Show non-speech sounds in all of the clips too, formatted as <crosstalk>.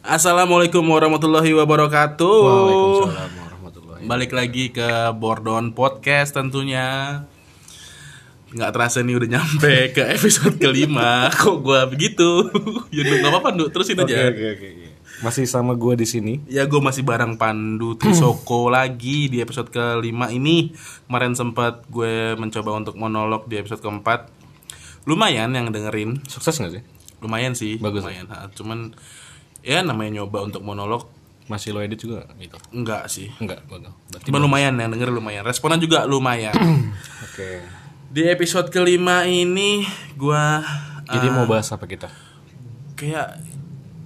Assalamualaikum warahmatullahi wabarakatuh. Waalaikumsalam warahmatullahi Balik lagi ke Bordon Podcast tentunya. Nggak terasa nih udah nyampe ke episode <laughs> kelima. Kok gua begitu? <laughs> ya nggak apa-apa, Nuk. Terusin aja. oke oke. iya. Masih sama gua di sini. Ya gue masih bareng Pandu <clears throat> Trisoko lagi di episode kelima ini Kemarin sempat gue mencoba untuk monolog di episode keempat Lumayan yang dengerin Sukses gak sih? Lumayan sih Bagus. Lumayan ha, Cuman ya namanya nyoba untuk monolog Masih lo edit juga gitu. Enggak sih Enggak, gua. Berarti lumayan yang denger lumayan Responnya juga lumayan <clears throat> Oke. Di episode kelima ini gue Jadi mau bahas apa kita? kayak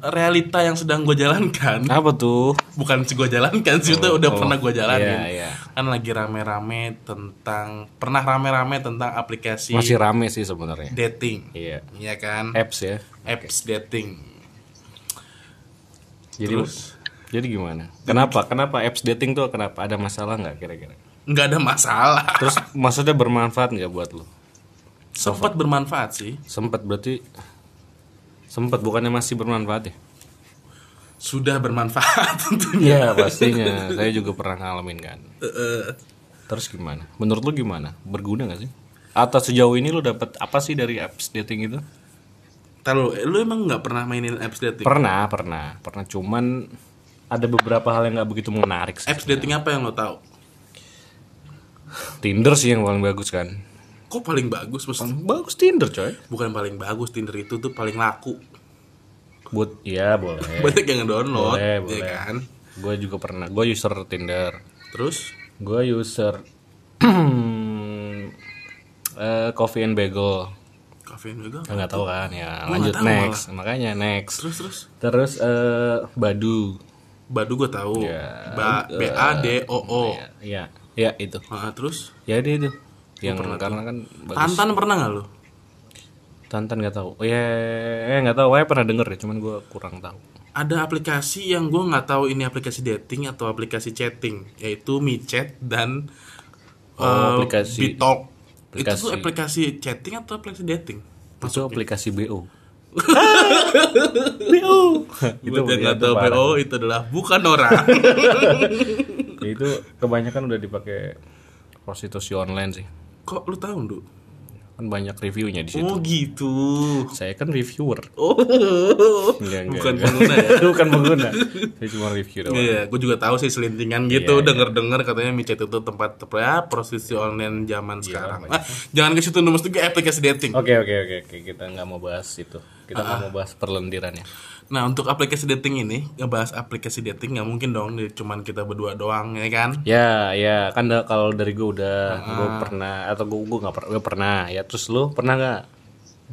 realita yang sedang gue jalankan Apa tuh? bukan sih gue jalankan sih itu udah pernah gue jalanin Iya, iya. kan lagi rame-rame tentang pernah rame-rame tentang aplikasi Masih rame sih sebenarnya. dating Iya. iya kan Apps ya. apps dating Jadi Terus? jadi gimana? Kenapa? Kenapa apps dating tuh kenapa? Ada masalah nggak kira-kira? nggak ada masalah Terus maksudnya bermanfaat nggak buat lo? sempat bermanfaat sih Sempat berarti sempat bukannya masih bermanfaat ya? sudah bermanfaat <laughs> tentunya Iya pastinya. Saya juga pernah ngalamin kan. Terus gimana? Menurut lu gimana? Berguna gak sih? Atau sejauh ini lu dapat apa sih dari apps dating itu? Tahu lu emang nggak pernah mainin apps dating Pernah, pernah, pernah. Cuman ada beberapa hal yang nggak begitu menarik. Sih. apps dating apa yang lo tahu Tinder sih yang paling bagus kan. kok paling bagus Mas? Bagus Tinder coy. bukan paling bagus Tinder itu tuh paling laku Buat, iya boleh. <laughs> banyak yang download boleh, ya boleh. kan Gue juga pernah. Gue user Tinder. terus Gue user <clears throat> eh, Coffee and Bagel. Kafein juga Nggak tahu kan ya. Gua Lanjut tahu next. Makanya next. terus terus Terus eh Badu. Badu gue tahu. Ya, Ba B A D O O. Iya, iya itu. Ah, terus Ya dia itu. Yang karena kan bagus. Tantan pernah nggak lo? Tantan nggak tahu. Oh, ya, eh nggak tahu. Saya pernah denger ya, cuman gue kurang tahu. Ada aplikasi yang gue nggak tahu ini aplikasi dating atau aplikasi chatting, yaitu MiChat dan Oh, eh, aplikasi- Bitalk. Itu tuh aplikasi chatting atau aplikasi dating? Itu aplikasi BO. <laughs> BO. Itu Buat yang nggak itu tahu. BO itu adalah bukan orang. <laughs> itu kebanyakan udah dipakai prostitusi online sih. Kok lu tahu, Ndu? Kan banyak reviewnya di situ. Oh gitu. Saya kan reviewer. Oh. Enggak, enggak, Bukan enggak. pengguna ya. <laughs> Bukan pengguna. Saya cuma review doang. Iya, gue juga tahu sih selintingan gitu, denger-denger katanya micet itu tempat ya, prostitusi online zaman sekarang. Ah, jangan ke situ, mesti ke aplikasi dating. Oke oke oke oke kita nggak mau bahas itu. Kita nggak mau bahas perlendirannya. Nah, untuk aplikasi dating ini, ngebahas aplikasi dating nggak mungkin dong, di- cuman kita berdua doang, ya kan? Ya, ya kan da- kalau dari gue udah gue pernah atau gue gue nggak pernah gue pernah ya terus lu pernah nggak?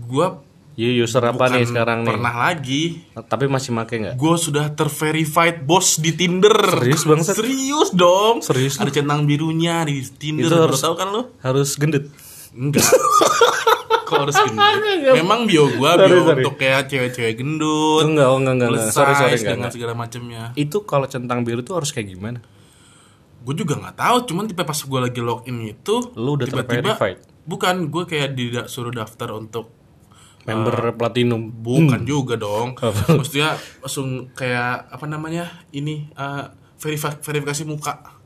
Gue Ya user apa nih sekarang nih? pernah lagi, Tapi masih make nggak? gue sudah terverified bos di Tinder. Serius bangsat? Serius dong. Serius Ada centang birunya di Tinder. Itu harus- tahu kan lo? Harus gendut. Enggak. <laughs> Kok harus gendut? Memang bio gua bio sorry. untuk kayak cewek-cewek gendut. Enggak, oh, enggak, enggak, enggak. Sorry, sorry, enggak, dengan enggak. segala macamnya. Itu kalau centang biru tuh harus kayak gimana? Gue juga nggak tahu, cuman tipe pas gue lagi login itu Lu udah tiba-tiba terverified? bukan gue kayak disuruh daftar untuk Member platinum. bukan juga dong. <laughs> Maksudnya langsung kayak apa namanya? Ini eh, verifa- verifikasi muka.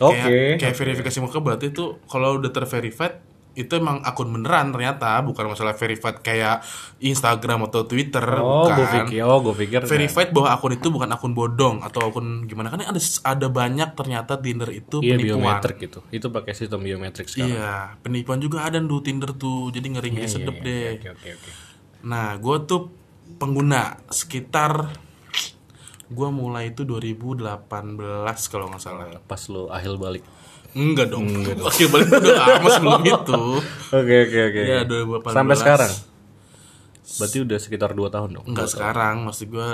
Oke. Kayak, kayak verifikasi muka berarti itu kalau udah terverified itu emang akun beneran ternyata bukan masalah verified kayak Instagram atau Twitter Oh, gue bukan. pikir, oh, gue pikir. verified bahwa akun itu bukan akun bodong atau akun gimana kan ada ada banyak ternyata Tinder itu Iya penipuan. biometrik gitu. Itu pakai sistem biometrik sekarang. Iya, penipuan juga ada tuh Tinder tuh. Jadi ngeri ngeri sedep deh. Oke oke oke. Nah, gue tuh pengguna sekitar gue mulai itu 2018 kalau nggak salah. Pas lu ahil balik. Enggak dong. Oke, balik udah lama sebelum itu. Oke oke oke. Iya, 2018. Sampai sekarang. Berarti udah sekitar 2 tahun dong. Enggak sekarang, maksud gue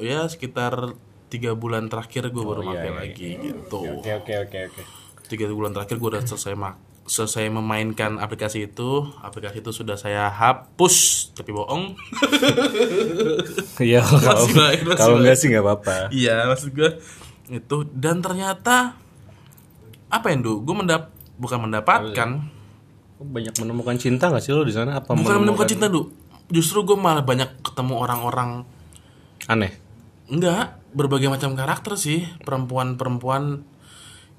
ya sekitar tiga bulan terakhir gue Oh, baru iya, pakai lagi gitu. Oke oke oke oke. tiga bulan terakhir gue udah selesai mak selesai memainkan aplikasi itu aplikasi itu sudah saya hapus tapi bohong Iya <laughs> kalau Masih masih kalau enggak sih nggak apa-apa. iya maksud gue itu dan ternyata apa ya Ndu? gue mendap bukan mendapatkan Banyak menemukan cinta gak sih lo di sana? Apa bukan menemukan cinta Ndu. justru gue malah banyak ketemu orang-orang Aneh. Enggak, berbagai macam karakter sih perempuan-perempuan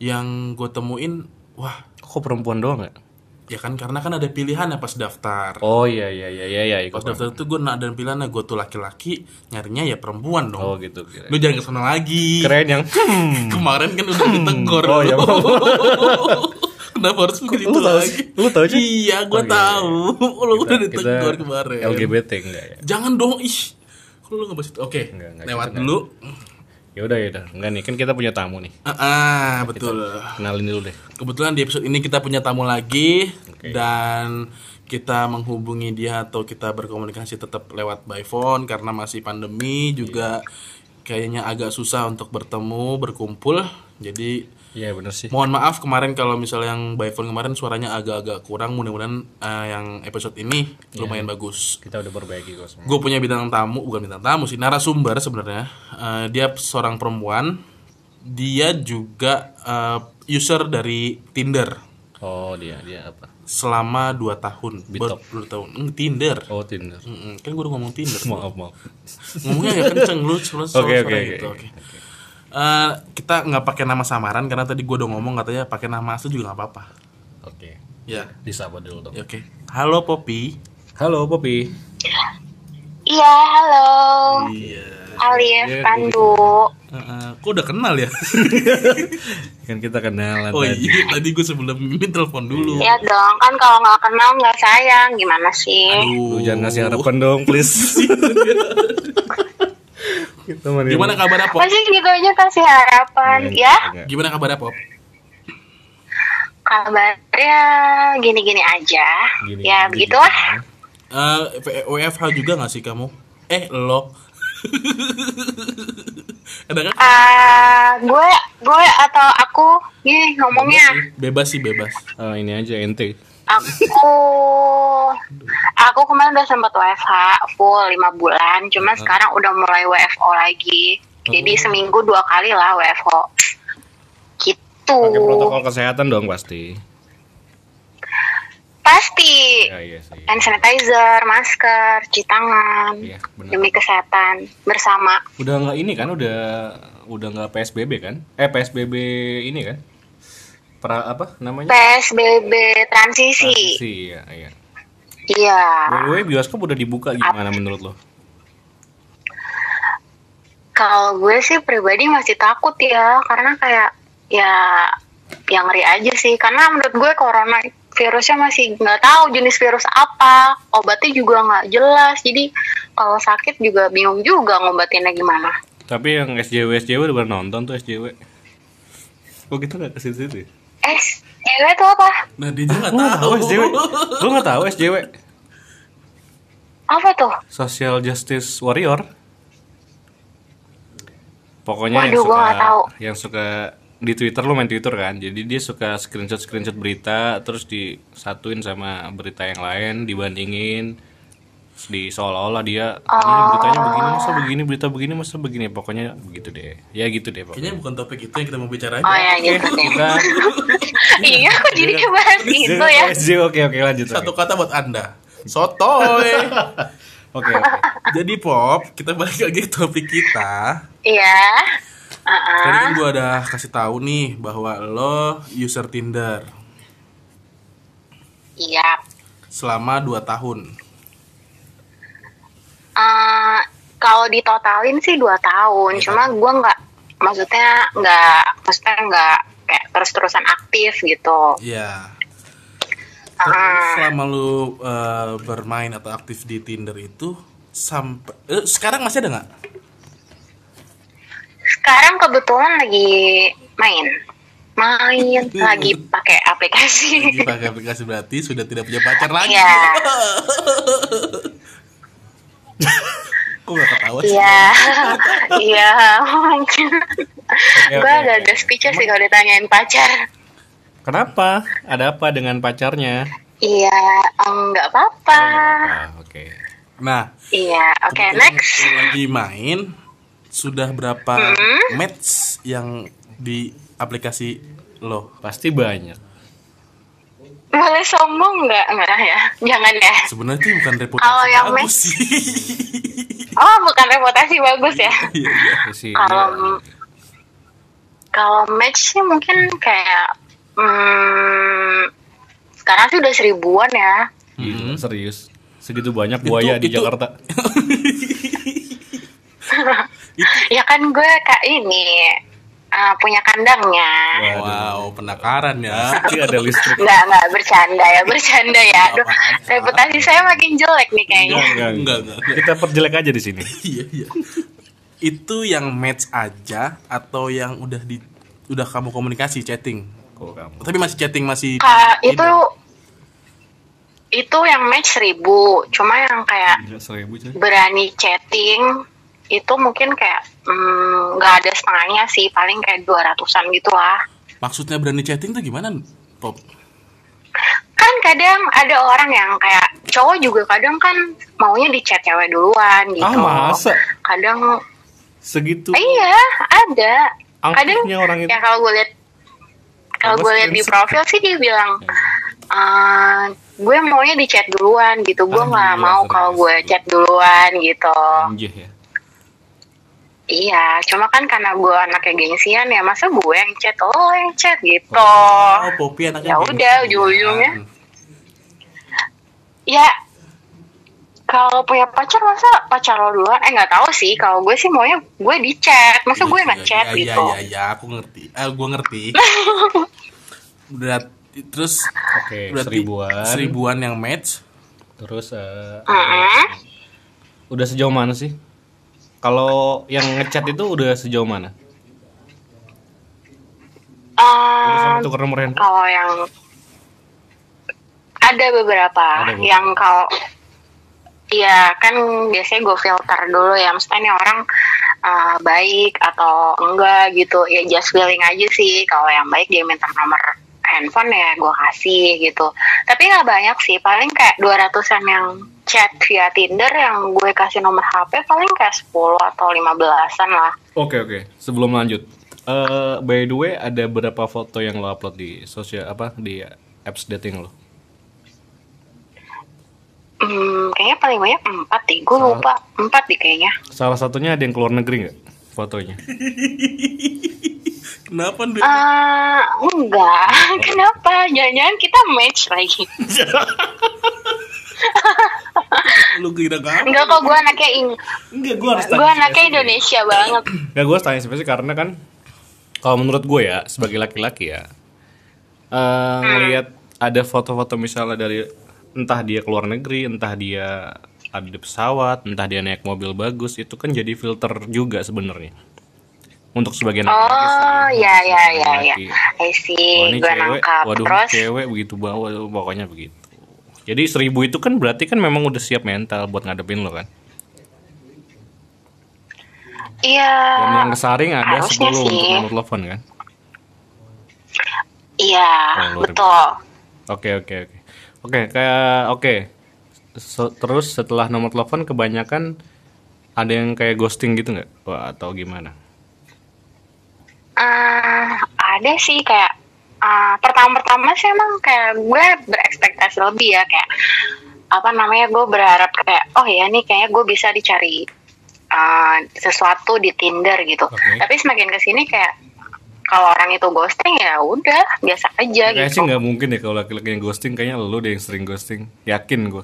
yang gue temuin. Wah, Kok perempuan doang ya? Ya kan karena kan ada pilihan ya pas daftar. Oh iya iya iya iya iya ikut. Pas daftar itu gue ada pilihan gue tuh laki-laki nyarinya ya perempuan dong. Oh gitu kira. Lu jangan ke sana lagi. Keren yang hmm. <laughs> Kemarin kan udah ditegur. Oh, iya. <laughs> Kenapa harus begitu Lu tahu lagi? Lu tahu sih? Iya, gue Oh, iya, tahu. <laughs> Lu udah ditegur kemarin. LGBT enggak ya? Jangan dong, ih. Kok lu ngebahas itu? Oke, Enggak, enggak, lewat dulu. Ya udah ya udah. Enggak nih, kan kita punya tamu nih. Ah, ah, betul. Kenalin dulu deh. Kebetulan di episode ini kita punya tamu lagi Oke. dan kita menghubungi dia atau kita berkomunikasi tetap lewat by phone karena masih pandemi juga kayaknya agak susah untuk bertemu, berkumpul. Jadi Iya bener sih. mohon maaf kemarin kalau misalnya yang by phone kemarin suaranya agak-agak kurang. Mudah-mudahan eh, yang episode ini lumayan bagus. Kita udah perbaiki kok semua. Gue punya bintang tamu, bukan bintang tamu sih, narasumber sebenarnya. Eh, dia seorang perempuan. Dia juga eh, user dari Tinder Oh dia dia apa? selama 2 tahun. Ber- dua tahun. Hmm, Tinder. Oh Tinder. Mm-mm, Kan gue udah ngomong Tinder. <laughs> Maaf maaf. Ngomongnya ya kenceng lu selalu <laughs> Oke, oke, gitu. oke. Eh, kita nggak pakai nama samaran karena tadi gue udah ngomong katanya pakai nama asli juga nggak apa-apa. Oke. Ya. Disapa dulu dong. Ya, Oke. Halo Poppy. Halo Poppy. Iya, halo. Iya. Alif, Iya, Pandu. Heeh. kok udah kenal ya? <laughs> Kan kita kenalan Oh tadi. iya, tadi gue sebelum ini telepon dulu. Ya dong, kan kalau nggak kenal nggak sayang, gimana sih? Lu jangan ngasih harapan dong, please. <laughs> kita mari- Gimana kabarnya Pop? Masih gitu aja kasih harapan, Iya, ya? enggak. Gimana kabarnya Pop? Kabarnya gini-gini aja. Gini, ya gini, begitulah. gini. Eh, WFH juga gak sih kamu? Eh, lo. Ada kan? Ah, gue, gue atau aku, gini ngomongnya. Bebas sih, bebas. Eh, ini aja ente. Aku, aku kemarin udah sempat WFH full 5 bulan, cuma sekarang udah mulai WFO lagi. Jadi seminggu dua kali lah WFO. Gitu. Pakai protokol kesehatan dong pasti. Pasti. Ya iya sih. Hand sanitizer, masker, cuci tangan, benar. demi kesehatan bersama. Udah nggak ini kan? Udah udah nggak PSBB kan? Eh PSBB ini kan? Pra apa namanya? PSBB transisi. Transisi, ya, iya. Iya. By bioskop udah dibuka gimana menurut lo? Kalau gue sih pribadi masih takut ya, karena kayak ya yang ngeri aja sih. Karena menurut gue corona virusnya masih nggak tahu jenis virus apa, obatnya juga nggak jelas. Jadi kalau sakit juga bingung juga ngobatinnya gimana. Tapi yang SJW SJW udah pernah nonton tuh SJW. Kok kita nggak ke situ ya? Eh, cewek itu apa? Nah, dia juga Lu nggak nggak tahu. tahu SJW? Lu nggak tahu SJW? Apa tuh? Social Justice Warrior. Pokoknya Waduh, yang gua suka tahu. yang suka di Twitter lu main Twitter kan. Jadi dia suka screenshot screenshot berita terus disatuin sama berita yang lain, dibandingin di seolah-olah dia ini beritanya begini masa begini berita begini masa begini pokoknya begitu deh ya gitu deh pokoknya Kayaknya bukan topik itu yang kita mau bicarain. Oh ya gitu deh. kita <laughs> iya, kok jadi bahas gitu ya? Oke oke lanjut Satu kata buat Anda. Sotoy. <laughs> oke oke Jadi Pop, kita balik lagi ke topik kita. Iya. Uh-uh. Tadi kan gue udah kasih tahu nih bahwa lo user Tinder Iya. selama 2 tahun. Eh, kalau ditotalin sih dua tahun, cuma gue nggak, maksudnya nggak, maksudnya nggak kayak terus-terusan aktif gitu. Iya. Terus selama lu eh, bermain atau aktif di Tinder itu sampai eh, sekarang masih ada nggak? Sekarang kebetulan lagi main, main <laughs> lagi pakai aplikasi. Lagi pakai aplikasi berarti sudah tidak punya pacar <laughs> lagi. Iya. <laughs> Kok gak ketawa sih? Iya, iya mungkin. Gue agak-agak speechless sih kalau ditanyain pacar. kenapa ada apa dengan pacarnya Iya, nggak apa-apa. ah, oke Nah, Iya, oke next. lagi main sudah berapa Hmm? match yang di aplikasi lo? pasti banyak boleh sombong nggak nggak ya jangan ya Sebenarnya itu bukan reputasi Kalau yang bagus match- sih. <laughs> oh bukan reputasi bagus ya Iya, iya. Ya sih, kalau kalau match sih mungkin kayak hmm, sekarang sih udah seribuan ya Gila, serius. Segitu banyak buaya di itu- Jakarta. <laughs> <laughs> ya kan gue kak ini uh, punya kandangnya Wow, penakaran ya. Ini ada listrik. nggak nggak bercanda ya bercanda ya Aduh, reputasi saya makin jelek nih kayaknya Enggak, Enggak, enggak, enggak. Kita perjelek aja di sini. <laughs> Iya, iya. Itu yang match aja atau yang udah di udah kamu komunikasi chatting? Kok kamu? Tapi masih chatting masih ini. itu itu yang match seribu cuma yang kayak Gila seribu coy. berani chatting itu mungkin kayak mm, nggak ada setengahnya sih paling kayak dua ratusan gitu lah Maksudnya berani chatting tuh gimana, Pop? kan kadang ada orang yang kayak cowok juga kadang kan maunya di chat cewek duluan gitu Ah, masa? kadang Segitu. iya ada kadang orang itu. ya kalau gue lihat kalau gue lihat di profil sih dia bilang "Eh, gue maunya di chat duluan gitu gue Ah, nggak iya, mau kalau gue chat duluan gitu Anjir ya. Iya cuma kan karena gue anaknya gengsian ya masa gue yang chat oh yang chat gitu Oh, Poppy anaknya Ya udah, ujung-ujungnya. ya kalau punya pacar masa pacar lo duluan eh nggak tahu sih kalau gue sih maunya gue di chat masa gue nggak chat Iya, gitu Iya, iya, aku ngerti. Eh, gue ngerti. <laughs> Berat terus Oke, berarti seribuan. seribuan yang match. Terus eh, Mm-mm. udah sejauh mana sih? Kalau yang ngechat itu udah sejauh mana? Udah Eh, sampai tukar nomor handphone? kalau yang ada beberapa Ada beberapa. yang kalau Iya kan biasanya gue filter dulu ya Maksudnya ini orang uh, baik atau enggak gitu Ya just feeling aja sih Kalau yang baik dia minta nomor handphone ya gue kasih gitu Tapi nggak banyak sih Paling kayak 200an yang chat via Tinder Yang gue kasih nomor HP Paling kayak 10 atau 15an lah Oke oke. Sebelum lanjut, eh by the way ada berapa foto yang lo upload di sosial apa di apps dating lo? hmm, Kayaknya paling banyak 4 deh Gue lupa 4 deh kayaknya Salah satunya ada yang keluar negeri nggak fotonya? <laughs> Kenapa Ndre? Eh, enggak, <laughs> kenapa? Jangan-jangan kita match lagi. <laughs> <laughs> Lu kira apa? Enggak kok, gue anaknya ing, Enggak, gue harus gue anaknya Indonesia banget. <clears throat> Nggak gue tanya spesifik karena kan kalau menurut gue ya sebagai laki-laki ya eh ngelihat ada foto-foto misalnya dari entah dia keluar negeri, entah dia ada di pesawat, entah dia naik mobil bagus, itu kan jadi filter juga sebenarnya. Untuk sebagian laki-laki sih. Oh, ya, ya, ya, ya. Laki. I see, ini gue cewek, nangkap. waduh Terus, cewek begitu bawa, pokoknya begitu. Jadi seribu itu kan berarti kan memang udah siap mental buat ngadepin lo kan. iya, Dan yang kesaring ada 10 untuk nomor telepon kan. iya, Oh, betul. Oke oke oke. Oke kayak oke. So- terus setelah nomor telepon kebanyakan ada yang kayak ghosting gitu nggak? Wah, atau gimana? Eh, ada sih kayak eh, pertama-pertama sih emang kayak gue berekspektasi lebih ya kayak apa namanya gue berharap kayak oh ya nih kayaknya gue bisa dicari eh, sesuatu di Tinder gitu. Oke. Tapi semakin ke sini kayak kalau orang itu ghosting ya udah biasa aja Kayaknya gitu. sih nggak mungkin ya kalau laki-laki yang ghosting kayaknya lu deh yang sering ghosting. Yakin gue.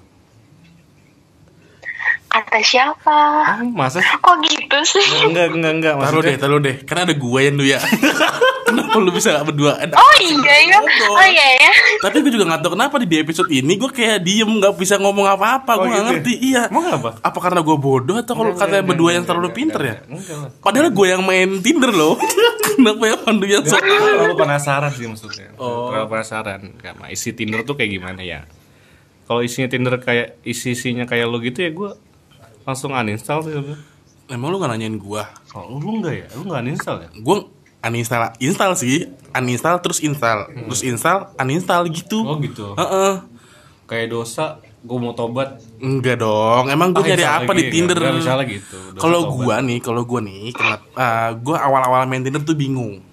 Kata siapa? Ah, masa? Kok gitu sih? Enggak enggak enggak Taruh deh, taruh deh. Karena ada gue yang lu ya. <laughs> kenapa lu bisa gak berdua? Ada- Oh iya ya. Oh iya ya. Tapi gue juga gak tahu kenapa di episode ini gue kayak diem gak bisa ngomong apa-apa. Oh, gue gak gitu ya? ngerti. Iya. Emang apa? Apa karena gue bodoh atau kalau katanya enggak, berdua enggak, yang terlalu pinter ya? Padahal gue yang main Tinder loh. <laughs> kenapa yang Pandu yang sok? Terlalu penasaran sih maksudnya. Oh. Terlalu penasaran. Karena isi Tinder tuh kayak gimana ya? Kalau isinya Tinder kayak isi-isinya kayak lo gitu ya gue langsung uninstall sih sebenarnya. Emang lu gak nanyain gue? Oh, lu enggak ya? Lu enggak uninstall ya? Gue uninstall, install sih. Uninstall terus install. Terus install, uninstall gitu. Oh gitu. Heeh. Kayak dosa, gue mau tobat. Enggak dong, emang gue Ah, nyari apa lagi, di Tinder? enggak, enggak misalnya gitu, Kalau gua nih, kalau gua nih, kenapa? ah, gua awal-awal main Tinder tuh bingung.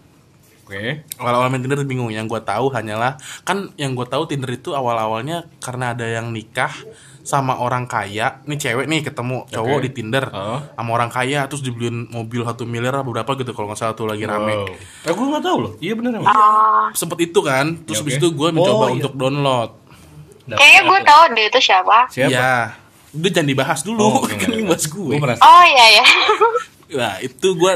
Oke. awal-awal main Tinder bingung yang gue tahu hanyalah kan yang gue tahu Tinder itu awal-awalnya karena ada yang nikah sama orang kaya nih cewek nih ketemu cowok Oke. di Tinder Oh. sama orang kaya terus dibeliin mobil satu miliar apa berapa gitu kalau nggak salah tuh lagi rame Wow. Eh, gue nggak tahu loh. Iya bener emang. Oh, sempet itu kan terus Ya, habis oke. itu gue mencoba Oh, iya. untuk download kayaknya gue tahu deh itu siapa. Siapa? ya udah jangan dibahas dulu Oh, <laughs> kan oke. ini bahas gue Gue merasa. Oh iya ya. Nah itu gue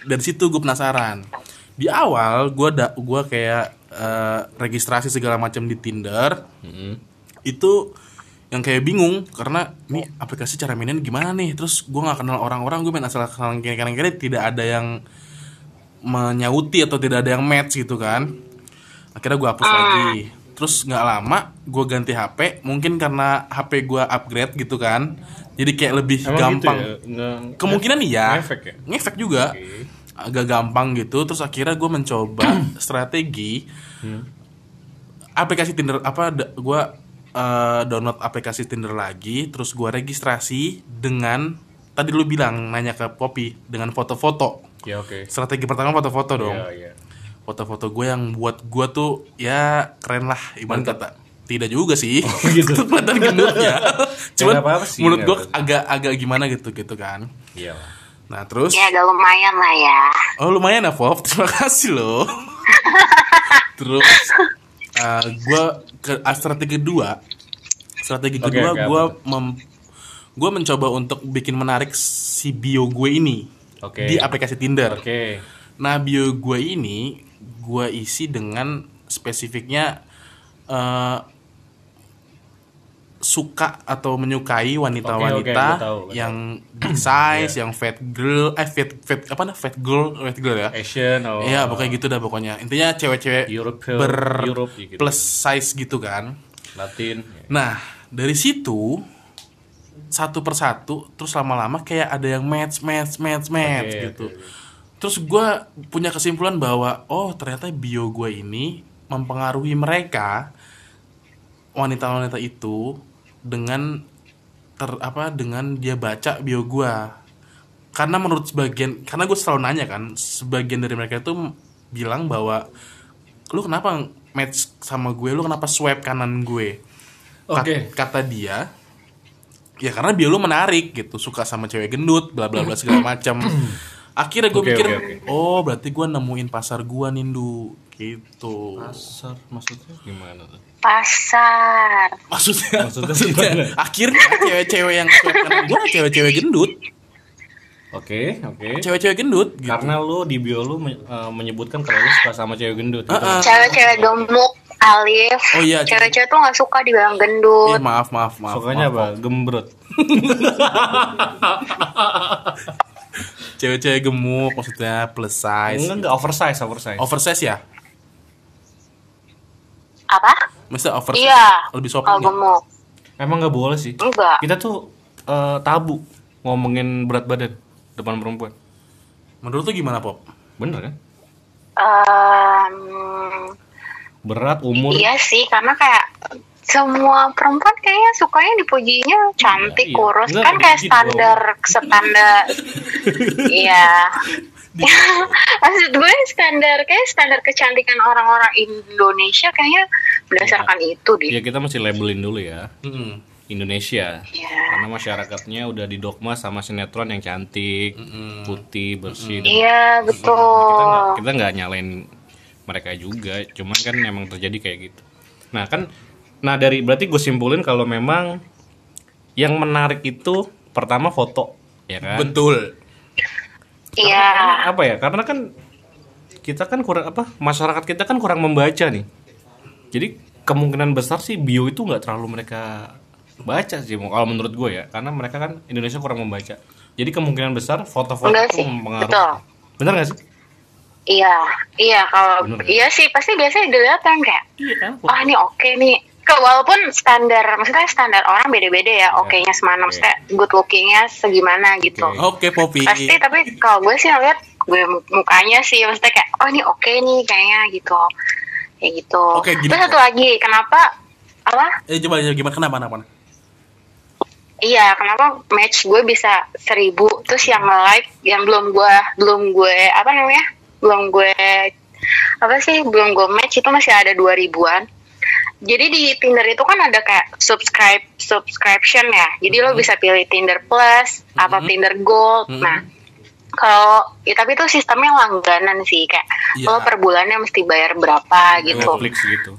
dari situ gue penasaran. Di awal gue da gua kayak eh, registrasi segala macam di Tinder Mm-mm. itu yang kayak bingung karena ini aplikasi cara mainnya gimana nih? Terus gue nggak kenal orang-orang gue main asal asalan kiri kanan kiri tidak ada yang menyauti atau tidak ada yang match gitu kan. Akhirnya gue hapus lagi. Terus nggak lama gue ganti HP mungkin karena HP gue upgrade gitu kan. Jadi kayak lebih Emang gampang. gitu ya? Nggak- kemungkinan iya. Ngefek ya? ngefek juga. Agak gampang gitu. Terus akhirnya gue mencoba <coughs> strategi aplikasi Tinder apa gue eh, download aplikasi Tinder lagi terus gue registrasi dengan tadi lu bilang nanya ke Poppy dengan foto-foto Ya oke. strategi pertama foto-foto dong Iya iya. foto-foto gue yang buat gue tuh ya keren lah ibarat kata tidak juga sih gitu. <laughs> Itu kelihatan gendutnya <laughs> <laughs> cuman nggak apa-apa sih, menurut gue agak agak gimana gitu gitu kan Iya. nah terus Ya agak lumayan lah ya. Oh lumayan ya Pop, terima kasih loh. Terus uh, gue ke ah, strategi kedua, strategi Oke, kedua gue mem, gue mencoba untuk bikin menarik si bio gue ini Oke. di aplikasi Tinder. Oke. Nah bio gue ini gue isi dengan spesifiknya eh, suka atau menyukai wanita-wanita tahu, gua yang big <clears throat> size, yang fat girl, eh fat fat apa nah fat girl, fat girl ya. Asian oh. Iya pokoknya gitu dah pokoknya Intinya cewek-cewek ber Europe gitu. plus size gitu kan Latin. Nah dari situ Satu persatu Terus lama-lama kayak ada yang match match match match Oke, gitu oke, oke. Terus gue punya kesimpulan bahwa Oh ternyata bio gue ini Mempengaruhi mereka Wanita-wanita itu Dengan ter, apa dengan dia baca bio gue karena menurut sebagian karena gue selalu nanya kan sebagian dari mereka itu bilang bahwa lu kenapa match sama gue? Lu kenapa swipe kanan gue? Kat- Oke. kata dia ya karena bio lu menarik gitu suka sama cewek gendut bla bla bla segala macam. <clears throat> Akhirnya gue Oke, mikir oke, oke. oh berarti gue nemuin pasar gue nindu. Gitu. Pasar maksudnya? Gimana tuh? Pasar. maksudnya, Maksudnya maksudnya akhirnya cewek-cewek yang gue cewek-cewek gendut Oke, oke. cewek-cewek gendut gitu. Karena lu di bio lu eh, menyebutkan kalau lu suka sama cewek gendut. gitu. Heeh. Cewek-cewek gemuk, alif. Oh iya, Cewek-cewek tuh nggak suka dibilang gendut. Eh, maaf maaf maaf Sukanya maaf, apa? Gembrot. <laughs> cewek-cewek gemuk maksudnya plus size Enggak, enggak oversize, oversize. oversize ya Apa? Maksudnya oversize Iya. lebih sopan nggak? gemuk. Emang nggak boleh sih. Enggak. Kita tuh eh, tabu ngomongin berat badan depan perempuan. menurut lu gimana pop Bener kan? Em, Berat, umur. iya sih, karena kayak semua perempuan kayaknya sukanya dipujinya cantik, Iya, iya. kurus. Enggak, kan kayak standar standar. <laughs> Iya. <laughs> Maksud gue standar kayak standar kecantikan orang-orang Indonesia kayaknya berdasarkan itu deh. Ya kita mesti labelin dulu ya. Mm-mm. Indonesia. Iya. Karena masyarakatnya udah didogma sama sinetron yang cantik, putih, bersih. dan- Iya, kita nggak betul. kita nggak nyalain mereka juga cuman kan emang terjadi kayak gitu nah kan nah dari berarti gue simpulin kalau memang yang menarik itu pertama foto ya kan betul Iya. apa ya? Karena kan kita kan kurang apa masyarakat kita kan kurang membaca nih. Jadi kemungkinan besar sih bio itu nggak terlalu mereka baca sih kalau menurut gue ya. Karena mereka kan Indonesia kurang membaca. Jadi kemungkinan besar foto-foto itu mempengaruhi. Betul. bener gak sih? Iya, iya kalau Bener. iya sih. Pasti biasanya dilihat kan kayak iya kan? Oh ini oke nih. Walaupun standar maksudnya standar orang beda-beda ya, oke-nya semana oke. maksudnya good lookingnya segimana gitu. oke Poppy Pasti tapi kalau gue sih ngeliat gue mukanya sih maksudnya kayak oh ini oke nih kayaknya gitu. Kayak gitu. Oke, gini. Terus satu lagi, kenapa apa? eh coba gimana kenapa kenapa Iya, kenapa match gue bisa seribu, terus yang like, yang belum gue, belum gue, apa namanya, belum gue apa sih belum gue match itu masih ada dua ribuan jadi di Tinder itu kan ada kayak subscribe subscription ya jadi lo bisa pilih Tinder Plus atau Mhm. Tinder Gold Mhm. nah kalau ya tapi itu sistemnya langganan sih kayak Iya. lo per bulannya mesti bayar berapa gitu Netflix gitu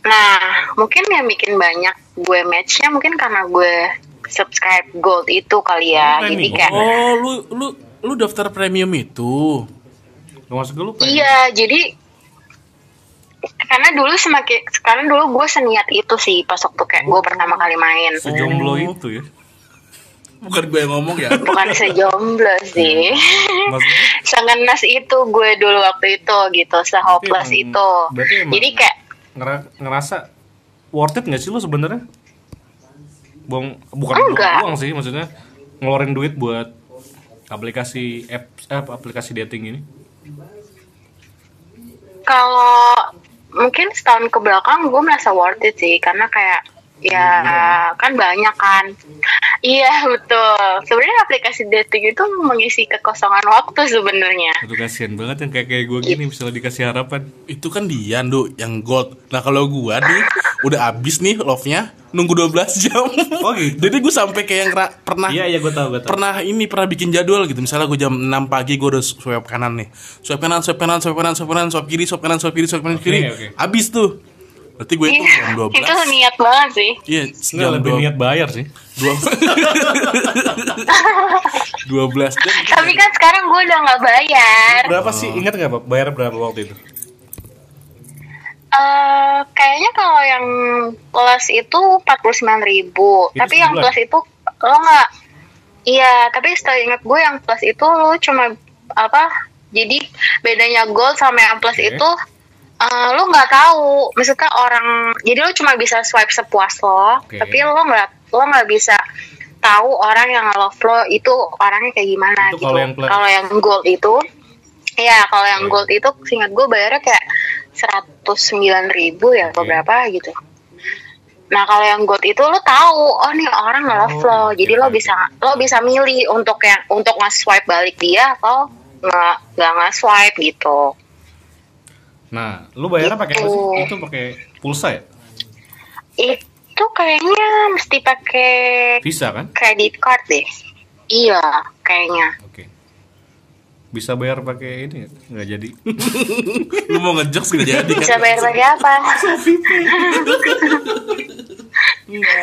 Nah, mungkin yang bikin banyak gue matchnya mungkin karena gue subscribe gold itu kali ya. Oh, Jadi kayak Oh, lu lu lu daftar premium itu. Masuk lu iya, jadi karena dulu semakin sekarang dulu gue seniat itu sih pas waktu kayak gue pertama kali main. sejomblo Oh. itu ya Bukan gue yang ngomong ya. Bukan sejomblo <laughs> sih. maksudnya Sengenas itu gue dulu waktu itu gitu, sehopeless Berarti itu. Jadi kayak ngera- ngerasa worth it gak sih lu sebenarnya buang bukan Enggak. buang sih maksudnya ngeluarin duit buat aplikasi apps eh, aplikasi dating ini kalau mungkin setahun ke belakang gue merasa worth it sih karena kayak ya kan banyak kan. Iya betul. Sebenarnya aplikasi dating itu mengisi kekosongan waktu sebenarnya. Itu kasihan banget yang kayak kayak gue gini misalnya dikasih harapan. Itu kan dia, Nduk, yang gold. Nah, kalau gua nih udah abis nih love-nya nunggu 12 jam. <laughs> Oh, gitu. Jadi gue sampai kayak yang pernah iya iya gue tahu gue tahu. pernah ini pernah bikin jadwal gitu. Misalnya gue jam 6 pagi gue udah swipe kanan nih. Swipe kanan swipe kanan swipe kanan swipe kanan swipe kiri swipe kanan swipe kiri swipe kanan Oke, kiri. Oke. abis tuh berarti gue itu jam 12 itu niat banget sih. Iya Nggak, jam lebih 12 niat bayar sih. 12 <laughs> jam. Tapi kan sekarang gue udah nggak bayar. Berapa sih? Ingat nggak Pak? bayar berapa waktu itu? Eh, kayaknya kalau yang plus itu 49.000 ribu. Itu tapi yang sebulan? plus itu lo nggak? Iya tapi setelah ingat gue yang plus itu lo cuma apa jadi bedanya gold sama yang plus Oke. itu eh, lo nggak tahu maksudnya orang jadi lo cuma bisa swipe sepuas lo Oke. tapi lo nggak lo nggak bisa tahu orang yang love lo itu orangnya kayak gimana Itu gitu kalau yang yang gold itu Iya, kalau yang Oke. gold itu seingat gue bayarnya kayak 109.000 ribu ya, Oke. berapa gitu. Nah kalau yang gold itu lo tahu, oh nih orang love Oh, lo, oke, jadi lo bisa lo bisa milih untuk yang untuk nge swipe balik dia atau nggak nggak nge swipe gitu. Nah lu bayarnya pakai apa sih Gitu. itu pakai pulsa ya Itu kayaknya mesti pakai visa kan credit card deh. Iya, kayaknya. oke bisa bayar pakai ini nggak? nggak jadi <laughs> lu mau ngejokes gak jadi kan Bisa bayar pakai apa?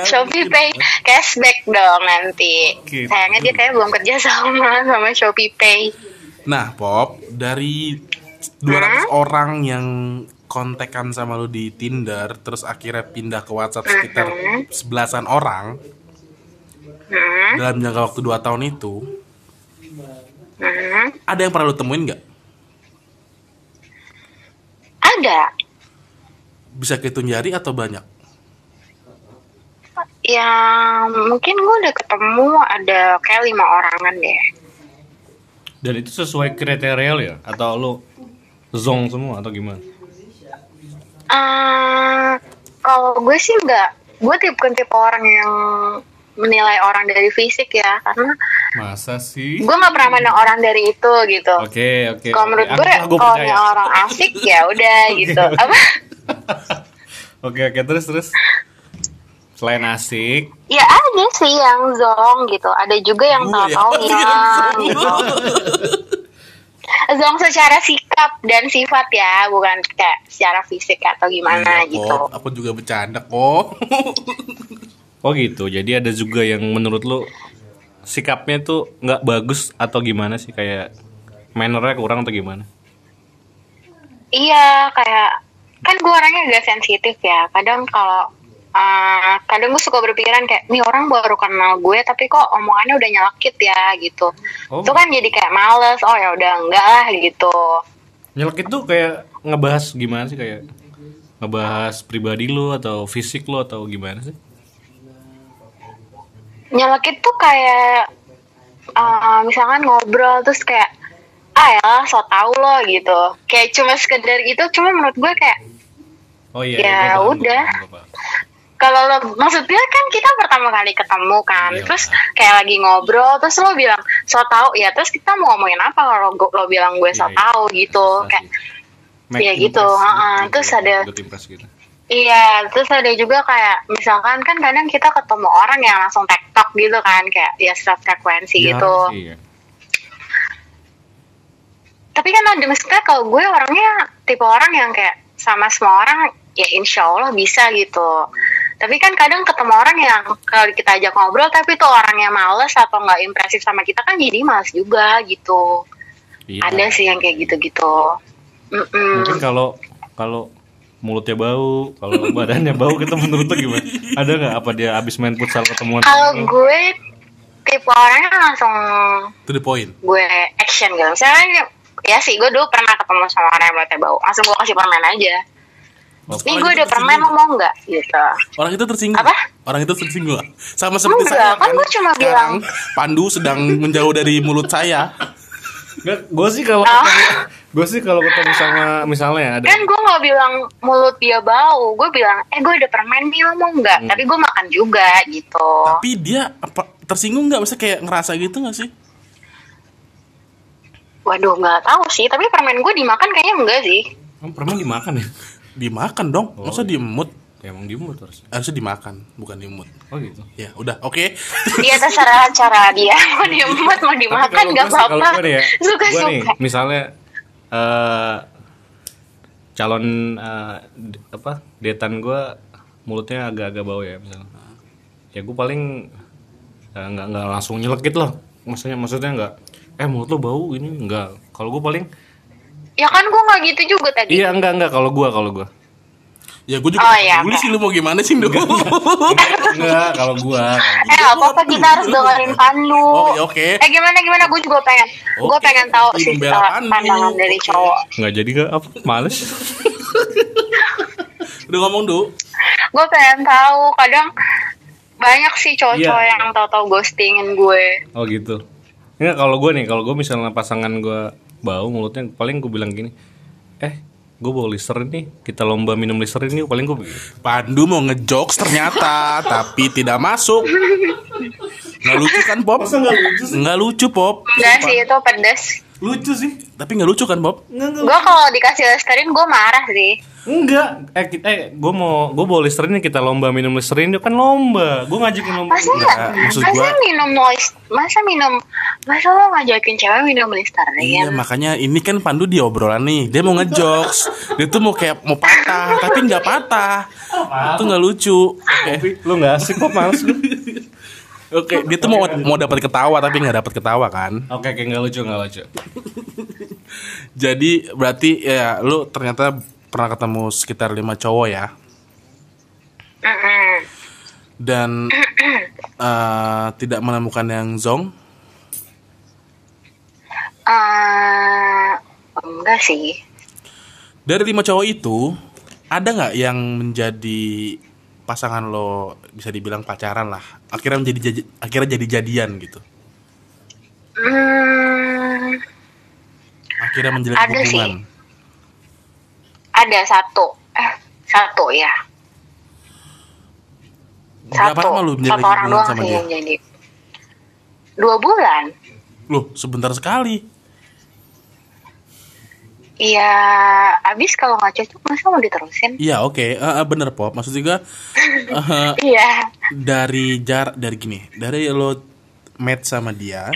Shopee Pay cashback dong nanti. Gitu. Sayangnya dia kayak belum kerja sama sama Shopee Pay. nah pop dari 200 orang yang kontekan sama lu di Tinder terus akhirnya pindah ke WhatsApp sekitar sebelasan orang Hmm, dalam jangka waktu 2 tahun itu. Hmm. ada yang pernah lu temuin nggak? Ada. bisa kehitung jari atau banyak? Ya mungkin gue udah ketemu ada kayak lima orangan deh. dan itu sesuai kriteria lu ya? Atau lu zong semua atau gimana eh kalau gue sih nggak, gue tipe tipe orang yang menilai orang dari fisik ya, karena masa sih gue nggak pernah mandang orang dari itu gitu. oke oke Kalau menurut oke. gue, kalau orang asik <laughs> ya udah gitu. Apa? <laughs> oke oke terus terus selain asik Ya ada sih yang zong gitu, ada juga yang Gua ya, tahu-tahu <laughs> yang zong. gitu. Zong secara sikap dan sifat ya, bukan kayak secara fisik atau gimana Iya, gitu. kok. aku juga bercanda kok <laughs> oh gitu jadi ada juga yang menurut lu sikapnya tuh nggak bagus atau gimana sih kayak mannernya kurang atau gimana Iya, kayak kan gue orangnya agak sensitif ya. Kadang kalau uh, kadang gue suka berpikiran kayak nih orang baru kenal gue tapi kok omongannya udah nyelekit ya gitu. Oh. Itu kan jadi kayak males. Oh ya udah enggak lah gitu. Nyelekit tuh kayak ngebahas gimana sih kayak ngebahas pribadi lu atau fisik lu atau gimana sih Nyelekit tuh kayak uh, misalkan ngobrol terus kayak ah ya so tau lo gitu. Kayak cuma sekedar gitu. Cuma menurut gue kayak oh iya Ya, gua paham, gua udah. Kalau lo maksudnya kan kita pertama kali ketemu kan Iya. terus kayak lagi ngobrol terus lo bilang so tau ya terus kita mau ngomongin apa kalau gua- lo bilang gue so Iya, iya. tau gitu Prestasi. kayak Make Iya gitu, heeh. gitu, Terus gitu. ada- gitu. Iya, terus ada juga kayak misalkan kan kadang kita ketemu orang yang langsung tektok gitu kan, kayak ya frekuensi Iya, gitu. Iya. Tapi kan ada maksudnya kalau gue orangnya tipe orang yang kayak sama semua orang ya insya Allah bisa gitu. Tapi kan kadang ketemu orang yang kalau kita ajak ngobrol tapi tuh orangnya males atau nggak impresif sama kita kan jadi males juga gitu. Iya. Ada sih yang kayak gitu-gitu. Mm-mm. Mungkin kalau kalau mulutnya bau, kalau <laughs> badannya bau kita menurut lu gimana? Ada nggak apa dia abis main futsal ketemuan? Kalau gue tipe orangnya langsung To the point. gue action gitu misalnya ya sih gue dulu pernah ketemu sama orang yang mulutnya bau langsung gue kasih permen aja Orang gue lo tersinggung. mau nggak gitu Orang itu tersinggung. Apa? Orang itu tersinggung. Sama seperti Enggak, saya kan gue cuma Sekarang bilang- Pandu sedang menjauh dari mulut saya. Nggak, gue sih kalau Oh. gue sih kalau ketemu sama misalnya ada kan gue nggak bilang mulut dia bau gue bilang eh gue ada permen nih lo mau nggak Hmm. tapi gue makan juga gitu Tapi dia apa tersinggung nggak? Maksudnya kayak ngerasa gitu nggak sih? waduh nggak tahu sih tapi permen gue dimakan kayaknya enggak sih Emang permen dimakan ya? Dimakan dong. Oh, Masa iya. diemut? Ya, emang diemut harusnya. Harusnya dimakan, bukan diemut. Oh gitu. Ya, udah. Oke. dia <laughs> terserah cara dia mau diemut mau dimakan nggak apa-apa ya, suka gua nih, suka misalnya eh calon d- apa detan gue mulutnya agak-agak bau ya misalnya. Ya gue paling eh, nggak nggak langsung nyelekit loh. Maksudnya maksudnya nggak eh mulut lo bau ini enggak. Kalau gue paling ya kan gue nggak gitu juga tadi iya enggak enggak kalau gue kalau gue Ya gue juga Oh, iya, peduli oke. sih lu mau gimana sih, Ndo. enggak kalau gue Eh apa apa kita harus dengerin Pandu. Oh, ya, oke. Eh gimana gimana gue juga pengen. Gue Oke, pengen tahu berarti sih uh, Pandu. pandangan dari Oke. cowok. nggak jadi nggak apa males <laughs> Udah ngomong, Du. Gue pengen tahu kadang banyak sih cowok-cowok Iya. yang tahu-tahu ghostingin gue. Oh gitu. Enggak kalau gue nih, kalau gue misalnya pasangan gue bau mulutnya, paling gue bilang gini, eh gue bawa listerin nih, kita lomba minum listerin nih, paling gue Pandu mau ngejokes ternyata, tapi tidak masuk. Nggak lucu kan, Pop? Nggak lucu? Nggak lucu, Pop. Enggak sih itu pedes. Lucu sih. Tapi nggak lucu kan, Pop? Enggak Gue kalau dikasih listerin gue marah sih. Enggak. Eh, ki- eh gue mau gue bawa listerin kita lomba minum listerin itu kan lomba. Gue ngajakin lomba. Masa Enggak, maksud masa gua- minum noise, masa minum, masa lo ngajakin cewek minum listerin? Iya, makanya ini kan Pandu di obrolan nih. Dia mau ngejokes. Dia tuh mau kayak mau patah, tapi nggak patah. Itu nggak lucu. Oke. Lu nggak asik kok males Oke, dia tuh mau mau dapat ketawa tapi nggak dapat ketawa kan. Oke, oke nggak lucu nggak lucu. <laughs> Jadi berarti ya lu ternyata pernah ketemu sekitar lima cowok ya. Dan <coughs> eh, tidak menemukan yang zong. Eh, enggak sih. Dari lima cowok itu ada nggak yang menjadi pasangan lo bisa dibilang pacaran lah. Akhirnya menjadi jadi- akhirnya jadi jadian gitu. Hmm, Akhirnya menjalin Ada sih. hubungan. ada satu. Eh, satu ya. Berapa Satu. lama lu Satu orang doang sama sih dia? yang jadi. Dua bulan. Loh, sebentar sekali. Iya, abis kalau nggak cocok masa mau diterusin? Iya, oke. Eh, eh, bener, Pop. Maksud juga <laughs> eh, Iya. dari jar dari gini, dari lo match sama dia,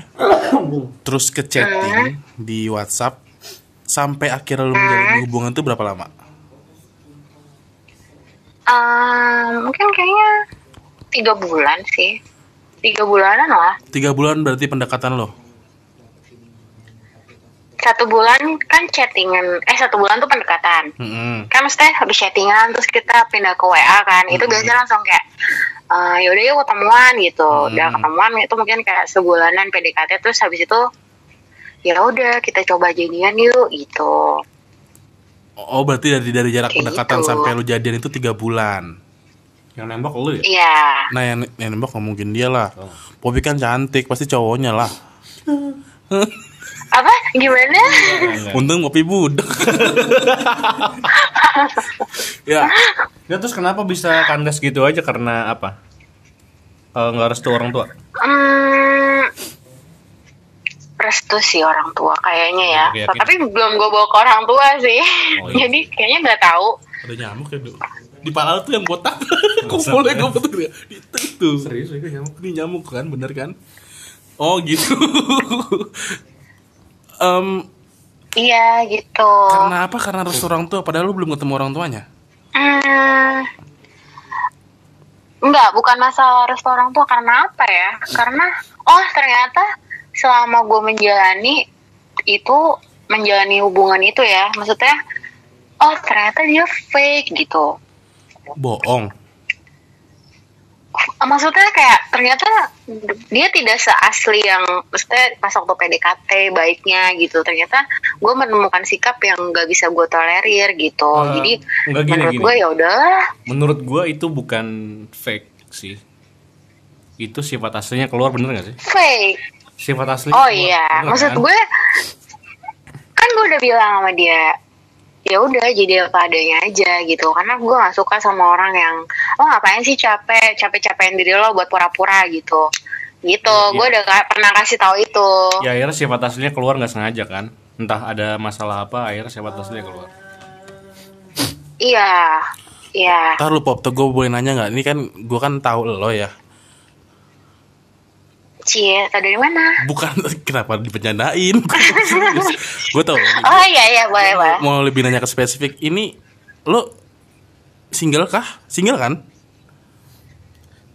terus ke chatting di WhatsApp sampai akhirnya lo menjalin hubungan itu berapa lama? Eh, mungkin kayaknya tiga bulan sih. Tiga bulanan lah. Tiga bulan berarti pendekatan lo. Satu bulan kan chattingan. Eh, satu bulan tuh pendekatan. Mm-mm. kan maksudnya habis chattingan terus kita pindah ke WA kan itu biasanya langsung kayak eh yaudah yuk ketemuan gitu udah Hmm. ketemuan itu mungkin kayak sebulanan PDKT terus habis itu ya udah kita coba jadian yuk gitu Oh, berarti dari dari jarak Kayak pendekatan gitu. sampai lo jadian itu tiga bulan. Yang nembak lu ya? iya Nah, yang, yang nembak nggak mungkin dia lah. Popi kan cantik, pasti cowoknya lah. <laughs> apa gimana. Untung Popi budak. ya, Ya terus kenapa bisa kandas gitu aja karena apa? Eh, Nggak restu orang tua. Hmm, restu sih orang tua kayaknya ya. Oke, yakin? Tapi belum gue bawa ke orang tua sih. Oh, iya. Jadi kayaknya nggak tahu. Ada nyamuk ya, Du? Di pala tuh yang botak. <laughs> Kumpulnya gue betul dia. Itu, itu. Serius itu nyamuk. Ini nyamuk kan, bener kan? Oh gitu. <laughs> Em, Iya gitu. karena apa? Karena restu orang tua. Padahal lu belum ketemu orang tuanya. Hmm, enggak, bukan masalah restu orang tua karena apa ya? Karena oh ternyata selama gue menjalani itu menjalani hubungan itu ya, maksudnya oh ternyata dia fake gitu. Bohong. Maksudnya kayak ternyata dia tidak seasli yang maksudnya pas waktu PDKT baiknya gitu. Ternyata gue menemukan sikap yang gak bisa gue tolerir gitu. Eh, Jadi gini, menurut gue ya udahlah. Menurut gua itu bukan fake sih. Itu sifat aslinya keluar bener gak sih? fake. Sifat aslinya Oh keluar, iya, bener maksud kan? gue kan gue udah bilang sama dia ya udah jadi apa adanya aja gitu karena gue gak suka sama orang yang oh ngapain sih capek capek capekin diri lo buat pura-pura gitu gitu Iya, gue iya. udah ka- pernah kasih tahu itu Ya akhirnya sifat aslinya keluar nggak sengaja kan? Entah ada masalah apa, akhirnya sifat aslinya keluar. iya iya Ntar lu pop tuh gue boleh nanya nggak? Ini kan gue kan tahu lo ya. Cie tau dari mana Bukan <laughs> kenapa dipencandain? <laughs> gue tau. oh iya iya boleh boleh Mau lebih nanya ke spesifik. Ini lo single kah? Single kan?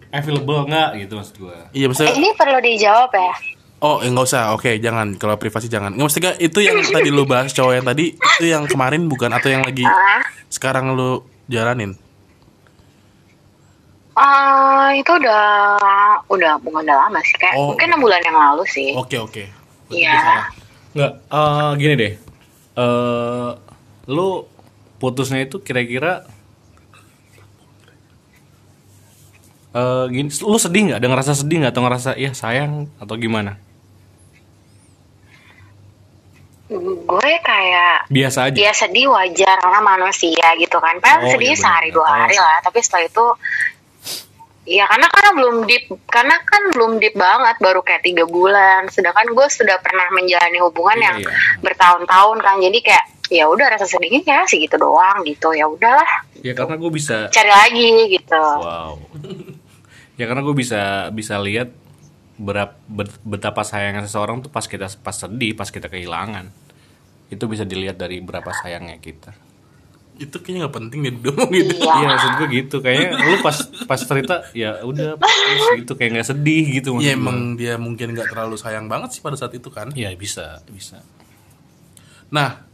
Available nggak gitu maksud gua? Iya Eh, maksudnya. ini perlu dijawab ya Oh eh, nggak usah. Oke jangan. Kalau privasi jangan. Nggak maksudnya itu yang tadi lu bahas cowok yang tadi itu yang kemarin bukan atau yang lagi ah sekarang lu jalanin. Ah, itu udah udah bukan udah lama sih kayak Oh. mungkin enam bulan yang lalu sih Oke oke. iya Nggak, eh, gini deh. Eh, lu putusnya itu kira-kira eh gini, lu sedih nggak? Ada ngerasa sedih nggak atau ngerasa ya sayang atau gimana? gue kayak Biasa aja. ya sedih wajar karena manusia gitu kan paling Oh, sedih iya sehari dua hari lah tapi setelah itu ya karena karena belum deep karena kan belum deep banget baru kayak tiga bulan sedangkan gue sudah pernah menjalani hubungan Iya, yang iya. bertahun-tahun kan jadi kayak ya udah rasa sedihnya ya segitu doang gitu ya udahlah Ya karena gue bisa cari lagi gitu Wow. ya karena gue bisa bisa lihat berap, bet- betapa sayangnya seseorang tuh pas kita pas sedih, pas kita kehilangan. Itu bisa dilihat dari berapa sayangnya kita. Itu kayaknya nggak penting deh dong gitu. Iya. <laughs> Iya maksud gue gitu. Kayaknya lu pas pas cerita ya udah pas <laughs> gitu kayak nggak sedih gitu. Iya gue. emang dia mungkin nggak terlalu sayang banget sih pada saat itu kan. Iya bisa bisa. Nah,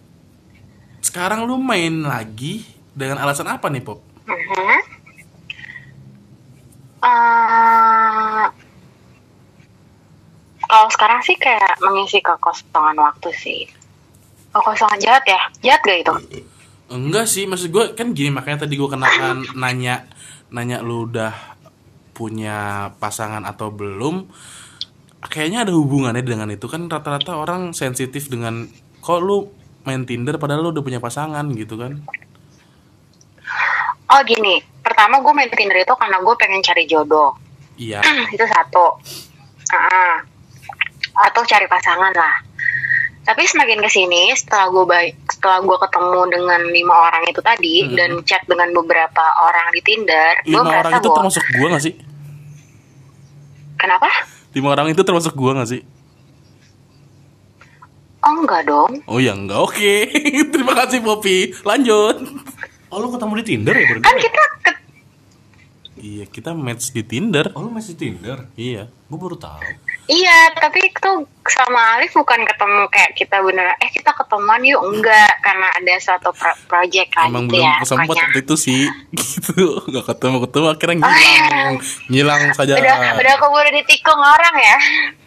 sekarang lu main lagi dengan alasan apa nih Pop? Mhm. Eh, kalau sekarang sih kayak mengisi kekosongan waktu sih. Kekosongan jahat ya? Jahat gak itu? Enggak sih, maksud gue kan gini makanya tadi gue kenakan nanya nanya lu udah punya pasangan atau belum. Kayaknya ada hubungannya dengan itu kan rata-rata orang sensitif dengan kok lu main Tinder padahal lu udah punya pasangan gitu kan. Oh gini, pertama gue main Tinder itu karena gue pengen cari jodoh. Iya. <clears throat> itu satu. Ah, atau cari pasangan lah. Tapi semakin ke sini setelah gue baik, setelah gue ketemu dengan lima orang itu tadi Hmm. dan chat dengan beberapa orang di Tinder, gue Lima merasa orang itu termasuk gua gak sih? kenapa? Lima orang itu termasuk gua gak sih? Oh enggak dong. Oh ya enggak, oke. <laughs> Terima kasih Poppy. Lanjut. Oh lu ketemu di Tinder ya berdua? Kan kita ke- Iya, kita match di Tinder. Oh lu masih Tinder? Iya. Gue baru tahu. Iya, tapi itu sama Alif bukan ketemu kayak kita bener eh kita ketemuan yuk enggak karena ada suatu pro- project kan Emang gitu belum ya. pokoknya. waktu itu sih <laughs> gitu nggak ketemu ketemu akhirnya ngilang ngilang saja Udah udah keburu ditikung orang ya.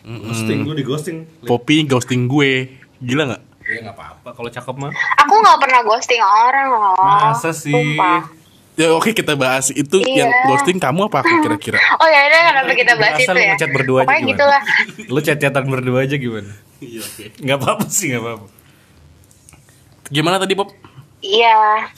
Ghosting, lu di ghosting. Poppy ghosting gue gila nggak Ya nggak apa-apa kalau cakep mah. Aku nggak pernah ghosting orang loh. Masa sih? Sumpah. Ya oke kita bahas itu Iya. yang ghosting kamu apa aku kira-kira <laughs> Oh ya udah kenapa kita bahas itu lu ya? ngechat berdua aja Pokoknya gimana? gitulah. <laughs> Lu chat-chatan berdua aja gimana? iya oke Nggak apa-apa sih, nggak apa-apa. gimana tadi Pop Iya.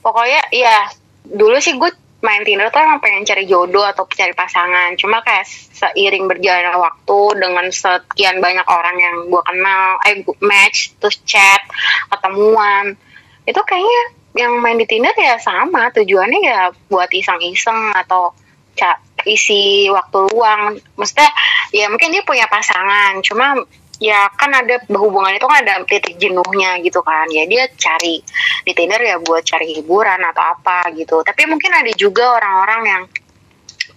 Pokoknya iya dulu sih gue main Tinder tuh emang pengen cari jodoh atau cari pasangan. Cuma kayak seiring berjalannya waktu dengan sekian banyak orang yang gue kenal, eh match, terus chat, ketemuan, itu kayaknya yang main di Tinder ya sama tujuannya ya buat iseng-iseng atau ca- isi waktu luang. Maksudnya ya mungkin dia punya pasangan, cuma ya kan ada hubungan itu kan ada titik jenuhnya gitu kan ya dia cari di Tinder ya buat cari hiburan atau apa gitu tapi mungkin ada juga orang-orang yang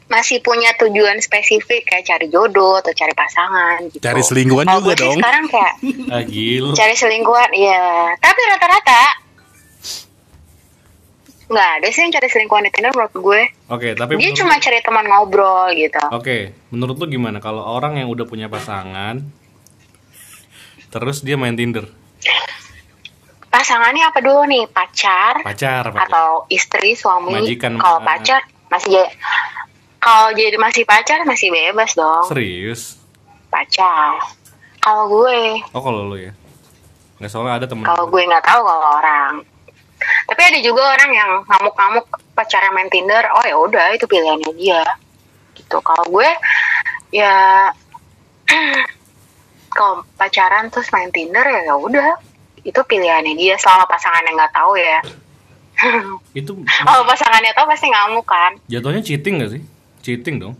masih punya tujuan spesifik kayak cari jodoh atau cari pasangan gitu Cari selingkuhan juga dong. sekarang kayak Ah, gila. cari selingkuhan ya tapi rata-rata nggak ada sih yang cari selingkuhan di Tinder menurut gue. Oke, tapi dia cuma cari teman ngobrol gitu. Oke, menurut lu gimana? Kalau orang yang udah punya pasangan terus dia main Tinder? pasangannya apa dulu nih? Pacar Pacar, pacar. atau istri suami? Majikan, kalau ma- pacar masih ja- kalau jadi masih pacar masih bebas dong. Serius? pacar. Kalau gue. Oh, kalau lu ya. Nggak soalnya ada temen kalau gue nggak tahu kalau orang tapi ada juga orang yang ngamuk-ngamuk pacarnya main Tinder oh ya udah itu pilihannya dia. Gitu. Kalau gue ya <clears throat> kalau pacaran terus main Tinder ya ya udah. Itu pilihannya dia selama pasangannya nggak tahu ya. <laughs> Itu kalau pasangannya tahu pasti ngamuk kan. Jatuhnya cheating gak sih? Cheating dong.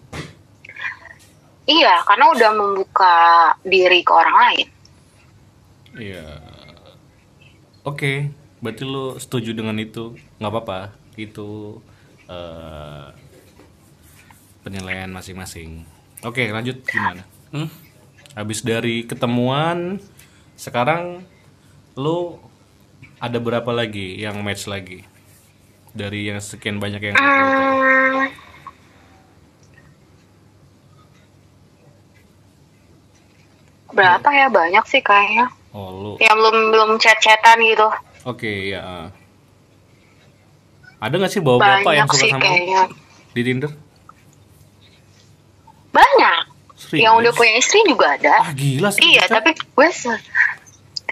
iya karena udah membuka diri ke orang lain. Iya. Oke, berarti lu setuju dengan itu? Nggak apa-apa. Itu eh, penilaian masing-masing. Oke, lanjut gimana? Hmm? Habis dari ketemuan, sekarang lu ada berapa lagi yang match lagi? Dari yang sekian banyak yang berapa ya banyak sih kayaknya Oh, lu. yang belum belum chat-chatan gitu Oke, ya. Ada nggak sih bawa bapak banyak yang suka sih sama kayaknya di Tinder? banyak Serius? yang udah punya istri juga ada Ah, gila sih. iya tapi gue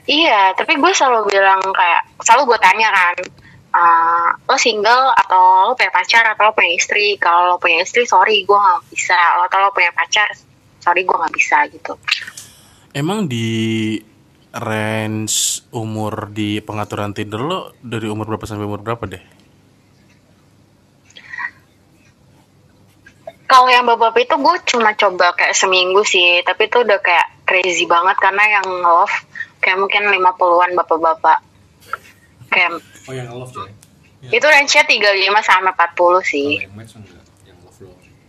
iya tapi gue selalu bilang kayak selalu gue tanya kan "Ah, lo single atau lo punya pacar atau lo punya istri kalau lo punya istri sorry gue nggak bisa atau lo punya pacar sorry gue nggak bisa gitu Emang di range umur di pengaturan Tinder lo dari umur berapa sampai umur berapa deh? Kalau yang bapak itu gue cuma coba kayak seminggu sih, tapi itu udah kayak crazy banget karena yang love kayak mungkin 50-an bapak-bapak. Kayak Oh, yang love coy. itu range-nya 35 sampai 40 sih. yang match enggak, yang love.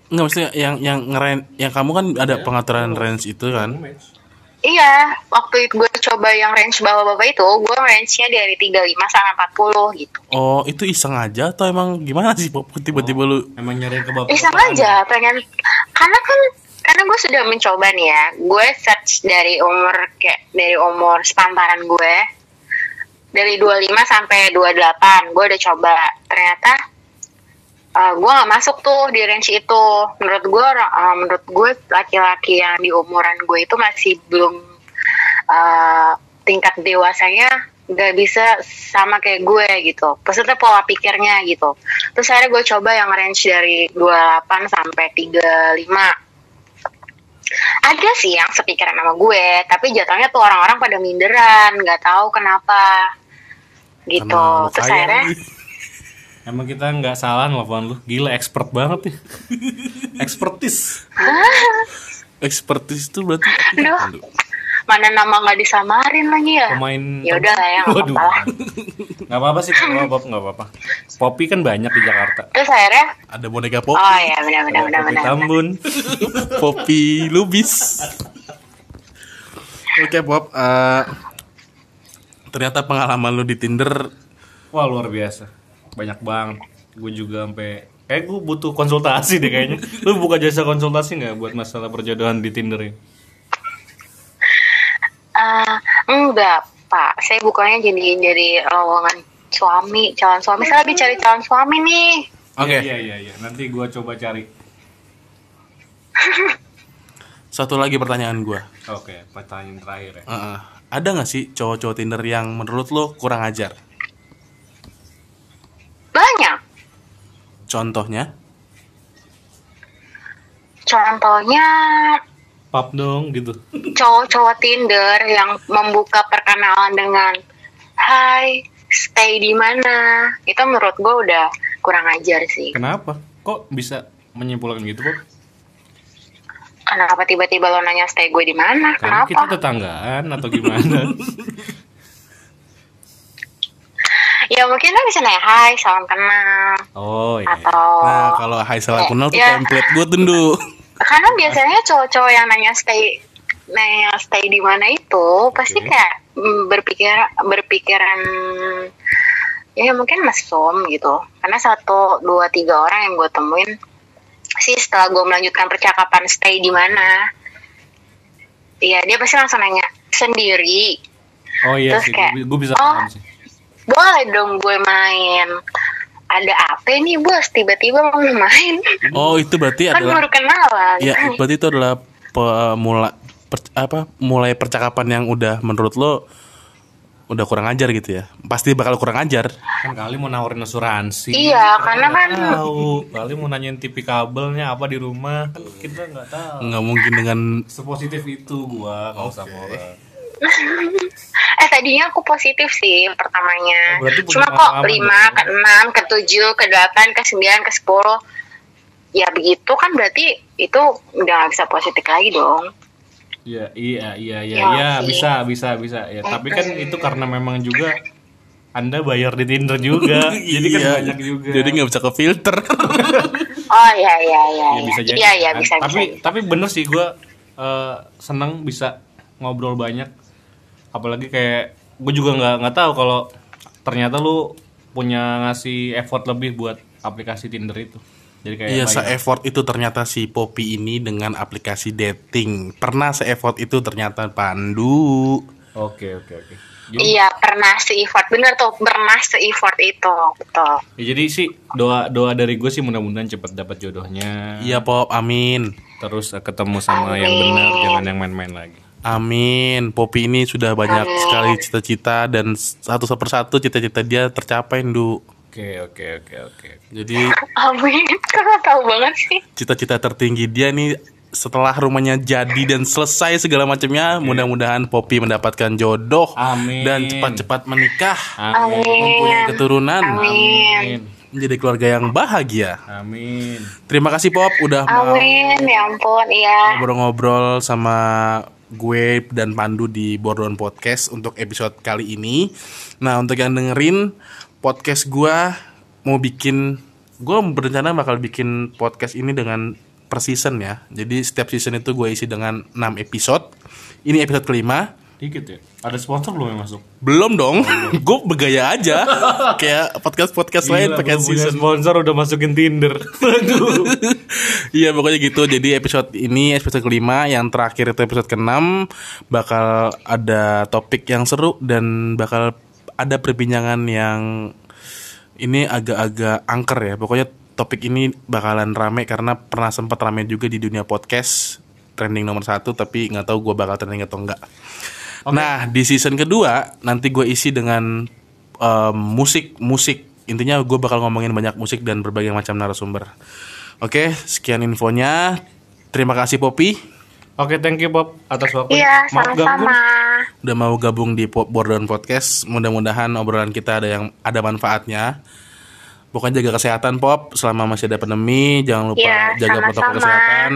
Enggak maksudnya yang yang ngeren yang kamu kan ada pengaturan range itu kan? match. Iya, waktu itu gue coba yang range bapak-bapak itu, gue range-nya dari 35 sampai 40 gitu. Oh, itu iseng aja atau emang gimana sih tiba-tiba lu Emang nyari ke bapak. Iseng aja, pengen karena kan karena gue sudah mencoba nih ya, gue search dari umur kayak dari umur sepantaran gue dari 25 sampai 28 gue udah coba ternyata uh, gue nggak masuk tuh di range itu. Menurut gue uh, menurut gue laki-laki yang di umuran gue itu masih belum uh, tingkat dewasanya nggak bisa sama kayak gue gitu. Maksudnya pola pikirnya gitu. Terus akhirnya gue coba yang range dari 28 sampai 35 ada sih yang sepikiran sama gue tapi jatuhnya tuh orang-orang pada minderan nggak tahu kenapa. Gitu. Terus akhirnya. Emang kita nggak salah nelfon lu. Gila expert banget nih. Expertis. <laughs> Expertise <laughs> itu berarti Aduh. Mana nama nggak disamarin lagi ya Pemain ya udah lah ya nggak Waduh. apa-apa lah <laughs> Nggak apa-apa sih kalau Bob nggak apa-apa. Poppy kan banyak di Jakarta. terus akhirnya Ada boneka Pop, oh ya benar-benar Poppy benar-benar Tambun. Poppy Lubis. Oke Pop, eh, ternyata pengalaman lu di Tinder Wah luar biasa. Banyak banget. Gue juga sampai Kayak gue butuh konsultasi deh kayaknya. Lu buka jasa konsultasi nggak buat masalah perjodohan di Tinder ini? Eh, enggak pak saya bukannya jadi dari lowongan suami calon suami saya lagi cari calon suami nih Oke. Iya iya iya. Nanti gue coba cari. <laughs> Satu lagi pertanyaan gua. Oke, pertanyaan terakhir ya. Heeh. ada nggak sih cowok-cowok Tinder yang menurut lo kurang ajar? Banyak Contohnya? Contohnya Pap dong gitu. <laughs> cowok-cowok Tinder yang membuka perkenalan dengan Hai, stay di mana? Itu menurut gue udah kurang ajar sih. Kenapa? Kok bisa menyimpulkan gitu, Pop? Kenapa tiba-tiba lo nanya stay gue di mana? Kenapa? kita tetanggaan atau gimana? <laughs> Ya mungkin lo bisa nanya hai, salam kenal. oh iya. Atau Nah, kalau Hai Salah Kenal tuh Ya. template gue tuh, Ndu. <laughs> karena biasanya cowok-cowok yang nanya stay nanya stay di mana itu pasti Oke. kayak mm, berpikir berpikiran ya mungkin mesum gitu karena satu dua tiga orang yang gue temuin sih setelah gue melanjutkan percakapan stay di mana Iya dia pasti langsung nanya sendiri Oh iya Terus sih, kayak, gue bisa oh, paham sih. Boleh dong gue main ada apa nih bos tiba-tiba mau main Oh, itu berarti kan adalah baru kenalan Ya, berarti itu adalah pemula per- apa mulai percakapan yang udah menurut lo udah kurang ajar gitu ya. Pasti bakal kurang ajar. Kan kali mau nawarin asuransi. Iya, karena kan tahu. Kali mau nanyain TV kabelnya apa di rumah. Kan kita nggak tahu. Nggak mungkin dengan Sepositif itu gua kalau sama orang. <laughs> eh tadinya aku positif sih pertamanya. Oh, Cuma kok lima, ke enam, ke tujuh, ke delapan, ke sembilan, ke sepuluh. Ya begitu kan berarti itu udah nggak bisa positif lagi dong. Iya, iya, iya, iya, Ya, iya, bisa, bisa, bisa. Ya, tapi kan itu karena memang juga Anda bayar di Tinder juga. <laughs> jadi kan Iya, banyak juga. Jadi nggak bisa ke filter. <laughs> Oh iya iya iya. ya bisa jadi. Iya iya bisa tapi bisa. tapi bener sih gua eh, seneng bisa ngobrol banyak. Apalagi kayak gue juga nggak nggak tahu kalau ternyata lu punya ngasih effort lebih buat aplikasi Tinder itu. Jadi kayak Iya, se-effort itu ternyata si Poppy ini dengan aplikasi dating. Pernah se-effort itu ternyata Pandu. Oke, oke, oke. Jadi, Iya pernah se-effort bener tuh pernah se-effort itu betul. ya jadi sih doa doa dari gue sih mudah-mudahan cepet dapat jodohnya. Iya, Pop. Amin. Terus eh, ketemu sama yang benar, jangan yang main-main lagi. Amin. Poppy ini sudah banyak Amin. sekali cita-cita dan satu persatu cita-cita dia tercapai, Ndu. Oke, oke, oke, oke. Jadi <laughs> Amin. Kok tahu banget sih? cita-cita tertinggi dia nih setelah rumahnya jadi dan selesai segala macamnya, mudah-mudahan Poppy mendapatkan jodoh Amin. dan cepat-cepat menikah, Amin. mempunyai Amin. keturunan, Amin. menjadi keluarga yang bahagia. Amin. Terima kasih Pop udah mau Amin ya ampun iya. ngobrol-ngobrol sama gue dan Pandu di Bordon Podcast untuk episode kali ini. Nah, untuk yang dengerin podcast gue mau bikin gue berencana bakal bikin podcast ini dengan per season ya. Jadi setiap season itu gue isi dengan 6 episode. Ini episode kelima. Dikit ya. Ada sponsor belum yang masuk? Belum dong, <laughs> gue bergaya aja kayak podcast-podcast lain Gila, pakai season. sponsor udah masukin Tinder. <laughs> Aduh. Iya pokoknya gitu Jadi episode ini episode kelima Yang terakhir itu episode keenam Bakal ada topik yang seru Dan bakal ada perbincangan yang Ini agak-agak angker ya Pokoknya topik ini bakalan rame Karena pernah sempat rame juga di dunia podcast Trending nomor satu Tapi nggak tahu gue bakal trending atau enggak Nah di season kedua Nanti gue isi dengan em, Musik-musik Intinya gue bakal ngomongin banyak musik Dan berbagai macam narasumber Oke, sekian infonya. Terima kasih Poppy Oke, thank you Bob atas waktunya. Iya sama-sama. udah mau gabung di Po- Bordon Podcast. Mudah-mudahan obrolan kita ada yang ada manfaatnya. Pokoknya jaga kesehatan Pop selama masih ada pandemi. Jangan lupa Iya, jaga protokol kesehatan.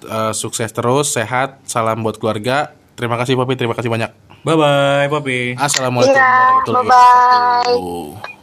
Eh, sukses terus, sehat. Salam buat keluarga. Terima kasih Poppy, terima kasih banyak. Bye bye, Poppy. Assalamualaikum Iya, warahmatullahi wabarakatuh.